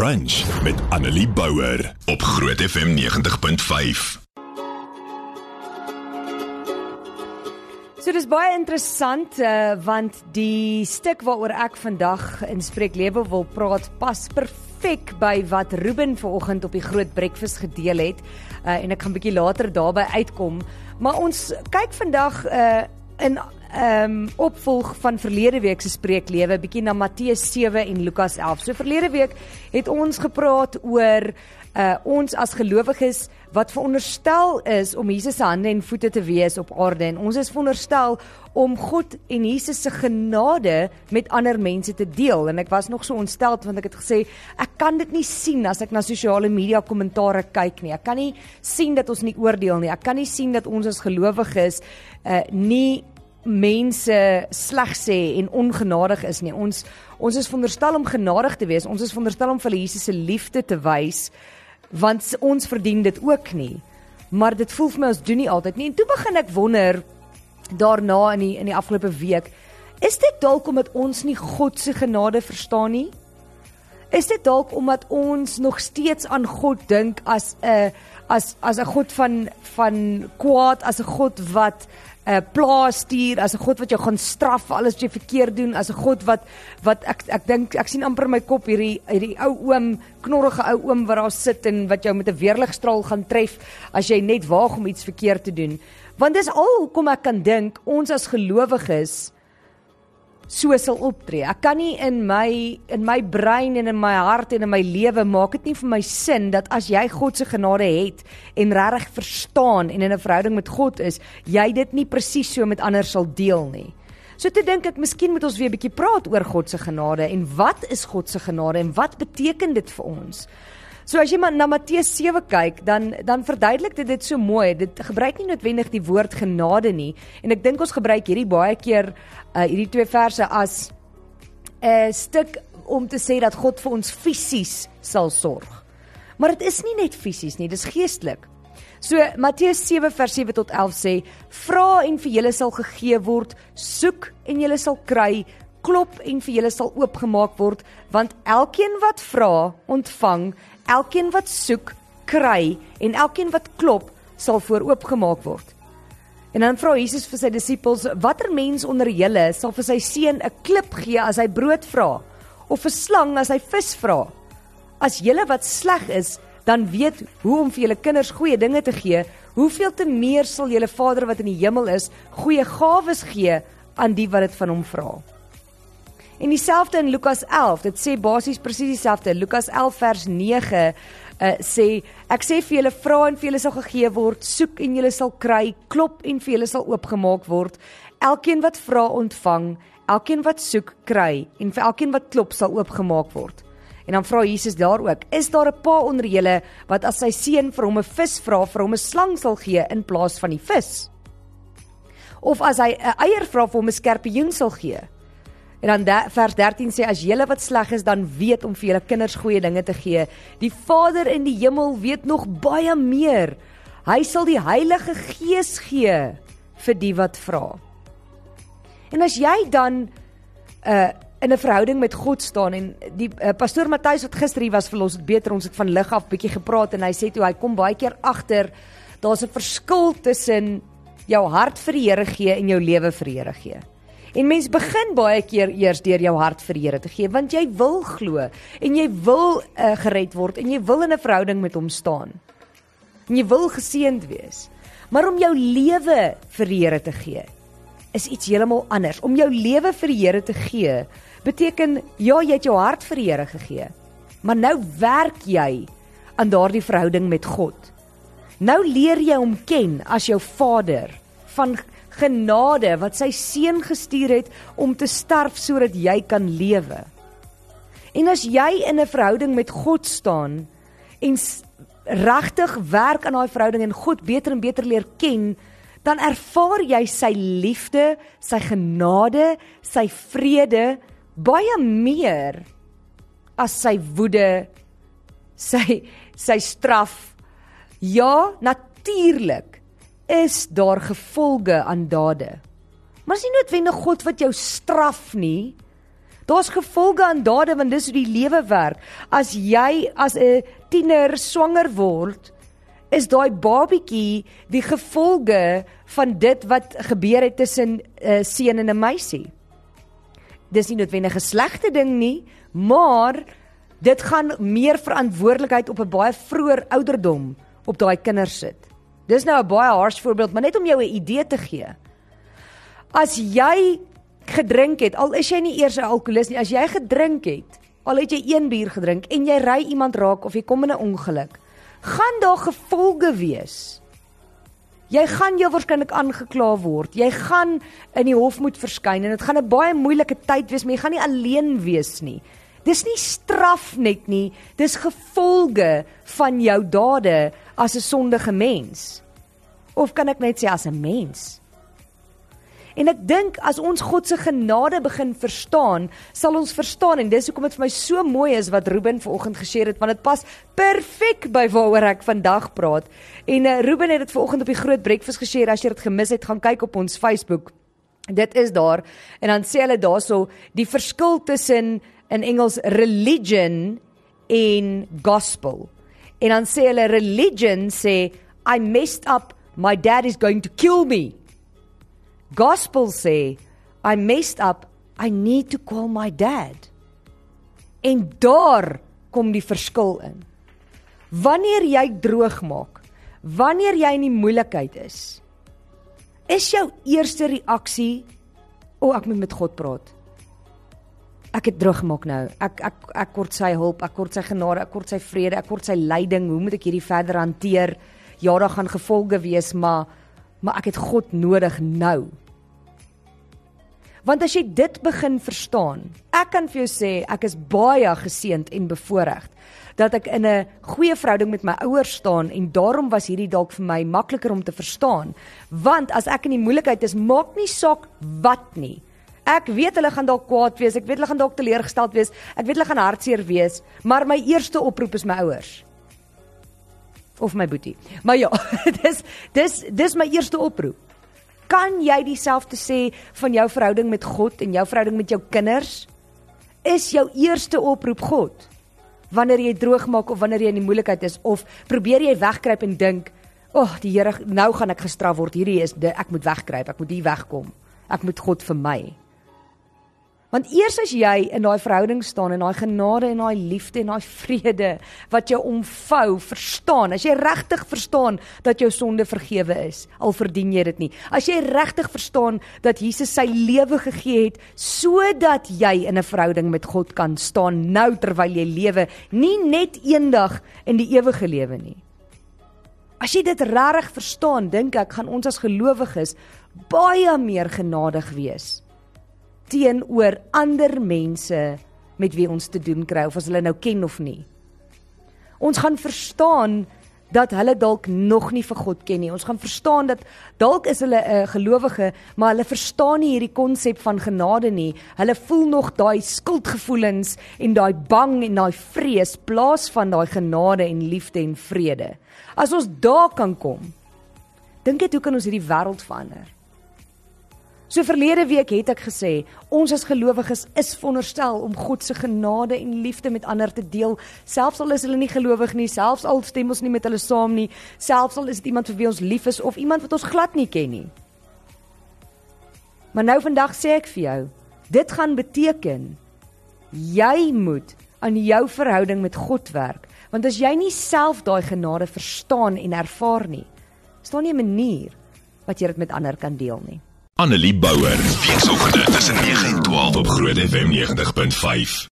Brunch met Annelie Bouwer op Groot FM 90.5. So dis baie interessant uh, want die stuk waaroor ek vandag in Spreek Lewe wil praat pas perfek by wat Ruben vanoggend op die groot breakfast gedeel het uh, en ek gaan bietjie later daarby uitkom maar ons kyk vandag uh, in ehm um, opvolg van verlede week se spreeklewe bietjie na Matteus 7 en Lukas 11. So verlede week het ons gepraat oor uh ons as gelowiges wat veronderstel is om Jesus se hande en voete te wees op aarde. En ons is veronderstel om God en Jesus se genade met ander mense te deel. En ek was nog so ontstel want ek het gesê ek kan dit nie sien as ek na sosiale media kommentare kyk nie. Ek kan nie sien dat ons nie oordeel nie. Ek kan nie sien dat ons as gelowiges uh nie mense sleg sê en ongenadig is nie. Ons ons is veronderstel om genadig te wees. Ons is veronderstel om vir Jesus se liefde te wys want ons verdien dit ook nie. Maar dit voel vir my ons doen nie altyd nie. En toe begin ek wonder daarna in die in die afgelope week, is dit dalk omdat ons nie God se genade verstaan nie? Is dit dalk omdat ons nog steeds aan God dink as 'n as as 'n God van van kwaad, as 'n God wat 'n uh, plaas stuur, as 'n God wat jou gaan straf vir alles wat jy verkeerd doen, as 'n God wat wat ek ek dink ek sien amper my kop hierdie hierdie ou oom, knorrige ou oom wat daar sit en wat jou met 'n weerligstraal gaan tref as jy net waag om iets verkeerd te doen. Want dis al hoekom ek kan dink ons as gelowiges so sal optree. Ek kan nie in my in my brein en in my hart en in my lewe maak dit nie vir my sin dat as jy God se genade het en regtig verstaan en in 'n verhouding met God is, jy dit nie presies so met ander sal deel nie. So te dink ek miskien moet ons weer 'n bietjie praat oor God se genade en wat is God se genade en wat beteken dit vir ons? So as jy maar na Matteus 7 kyk, dan dan verduidelik dit dit so mooi. Dit gebruik nie noodwendig die woord genade nie en ek dink ons gebruik hierdie baie keer uh hierdie twee verse as 'n stuk om te sê dat God vir ons fisies sal sorg. Maar dit is nie net fisies nie, dis geestelik. So Matteus 7 vers 7 tot 11 sê: "Vra en vir julle sal gegee word, soek en julle sal kry, klop en vir julle sal oopgemaak word, want elkeen wat vra, ontvang, elkeen wat soek, kry en elkeen wat klop, sal vooroopgemaak word. En dan vra Jesus vir sy disippels: "Watter mens onder julle sal vir sy seun 'n klip gee as hy brood vra of 'n slang as hy vis vra? As julle wat sleg is, dan weet hoe om vir julle kinders goeie dinge te gee, hoeveel te meer sal julle Vader wat in die hemel is, goeie gawes gee aan die wat dit van hom vra." En dieselfde in Lukas 11, dit sê basies presies dieselfde. Lukas 11 vers 9 uh, eh, sê ek sê vir julle vra en vir julle sal gegee word, soek en julle sal kry, klop en vir julle sal oopgemaak word. Elkeen wat vra ontvang, elkeen wat soek kry en vir elkeen wat klop sal oopgemaak word. En dan vra Jesus daar ook: Is daar 'n pa onder julle wat as sy seun vir hom 'n vis vra, vir hom 'n slang sal gee in plaas van die vis? Of as hy 'n eier vra, vir hom 'n skorpioen sal gee? En dan de, vers 13 sê as julle wat sleg is dan weet om vir julle kinders goeie dinge te gee. Die Vader in die hemel weet nog baie meer. Hy sal die Heilige Gees gee vir die wat vra. En as jy dan uh in 'n verhouding met God staan en die uh, pastoor Matthys wat gister hier was vir ons het beter ons het van lig af bietjie gepraat en hy sê toe hy kom baie keer agter daar's 'n verskil tussen jou hart vir die Here gee en jou lewe vir die Here gee. En mens begin baie keer eers deur jou hart vir die Here te gee want jy wil glo en jy wil uh, gered word en jy wil in 'n verhouding met hom staan. En jy wil geseënd wees. Maar om jou lewe vir die Here te gee is iets heeltemal anders. Om jou lewe vir die Here te gee beteken ja, jy het jou hart vir die Here gegee. Maar nou werk jy aan daardie verhouding met God. Nou leer jy hom ken as jou Vader van genade wat sy seun gestuur het om te sterf sodat jy kan lewe. En as jy in 'n verhouding met God staan en regtig werk aan daai verhouding en God beter en beter leer ken, dan ervaar jy sy liefde, sy genade, sy vrede baie meer as sy woede, sy sy straf. Ja, natuurlik is daar gevolge aan dade. Maar is nie noodwendig God wat jou straf nie. Daar's gevolge aan dade want dis hoe die lewe werk. As jy as 'n tiener swanger word, is daai babietjie die gevolge van dit wat gebeur het tussen 'n uh, seun en 'n meisie. Dis nie noodwendig 'n slegte ding nie, maar dit gaan meer verantwoordelikheid op 'n baie vroeër ouderdom op daai kinders sit. Dis nou 'n baie harsh voorbeeld, maar net om jou 'n idee te gee. As jy gedrink het, al is jy nie eers 'n alkolikus nie, as jy gedrink het, al het jy een bier gedrink en jy ry iemand raak of jy kom in 'n ongeluk, gaan daar gevolge wees. Jy gaan jou waarskynlik aangekla word. Jy gaan in die hof moet verskyn en dit gaan 'n baie moeilike tyd wees, maar jy gaan nie alleen wees nie. Dis nie straf net nie, dis gevolge van jou dade as 'n sondige mens. Of kan ek net sê as 'n mens? En ek dink as ons God se genade begin verstaan, sal ons verstaan en dis hoekom dit vir my so mooi is wat Ruben vanoggend gesê het want dit pas perfek by waaroor ek vandag praat. En uh, Ruben het dit vanoggend op die groot breakfast gesê as jy dit gemis het, gaan kyk op ons Facebook. Dit is daar en dan sê hulle daarso die verskil tussen in Engels religion en gospel. En dan sê hulle religion sê I messed up, my dad is going to kill me. Gospel sê I messed up, I need to call my dad. En daar kom die verskil in. Wanneer jy droog maak, wanneer jy in die moeilikheid is, is jou eerste reaksie o, oh, ek moet met God praat. Ek het droog gemaak nou. Ek ek ek kort sy hulp, ek kort sy genade, ek kort sy vrede, ek kort sy leiding. Hoe moet ek hierdie verder hanteer? Ja, daar gaan gevolge wees, maar maar ek het God nodig nou. Want as jy dit begin verstaan, ek kan vir jou sê ek is baie geseënd en bevoorreg dat ek in 'n goeie verhouding met my ouers staan en daarom was hierdie dalk vir my makliker om te verstaan. Want as ek in die moeilikheid is, maak nie saak wat nie. Ek weet hulle gaan dalk kwaad wees, ek weet hulle gaan dalk teleurgesteld wees, ek weet hulle gaan hartseer wees, maar my eerste oproep is my ouers of my boetie. Maar ja, dis dis dis my eerste oproep. Kan jy dieselfde sê van jou verhouding met God en jou verhouding met jou kinders? Is jou eerste oproep God? Wanneer jy droog maak of wanneer jy in die moeilikheid is of probeer jy wegkruip en dink, "Ag, oh, die Here, nou gaan ek gestraf word. Hierdie is de, ek moet wegkruip. Ek moet hier wegkom. Ek moet God vir my." Want eers as jy in daai verhouding staan en daai genade en daai liefde en daai vrede wat jou omvou, verstaan, as jy regtig verstaan dat jou sonde vergewe is, al verdien jy dit nie. As jy regtig verstaan dat Jesus sy lewe gegee het sodat jy in 'n verhouding met God kan staan nou terwyl jy lewe, nie net eendag in die ewige lewe nie. As jy dit regtig verstaan, dink ek gaan ons as gelowiges baie meer genadig wees teenoor ander mense met wie ons te doen kry of as hulle nou ken of nie. Ons gaan verstaan dat hulle dalk nog nie vir God ken nie. Ons gaan verstaan dat dalk is hulle 'n uh, gelowige, maar hulle verstaan nie hierdie konsep van genade nie. Hulle voel nog daai skuldgevoelens en daai bang en daai vrees plaas van daai genade en liefde en vrede. As ons daar kan kom, dink dit hoe kan ons hierdie wêreld verander? So verlede week het ek gesê, ons as gelowiges is veronderstel om God se genade en liefde met ander te deel, selfs al is hulle nie gelowig nie, selfs al stem ons nie met hulle saam nie, selfs al is dit iemand vir wie ons lief is of iemand wat ons glad nie ken nie. Maar nou vandag sê ek vir jou, dit gaan beteken jy moet aan jou verhouding met God werk, want as jy nie self daai genade verstaan en ervaar nie, staan nie 'n manier wat jy dit met ander kan deel nie. Annelie Bouwer. Weekoggend tussen 9 en 12 op Groot FM 90.5.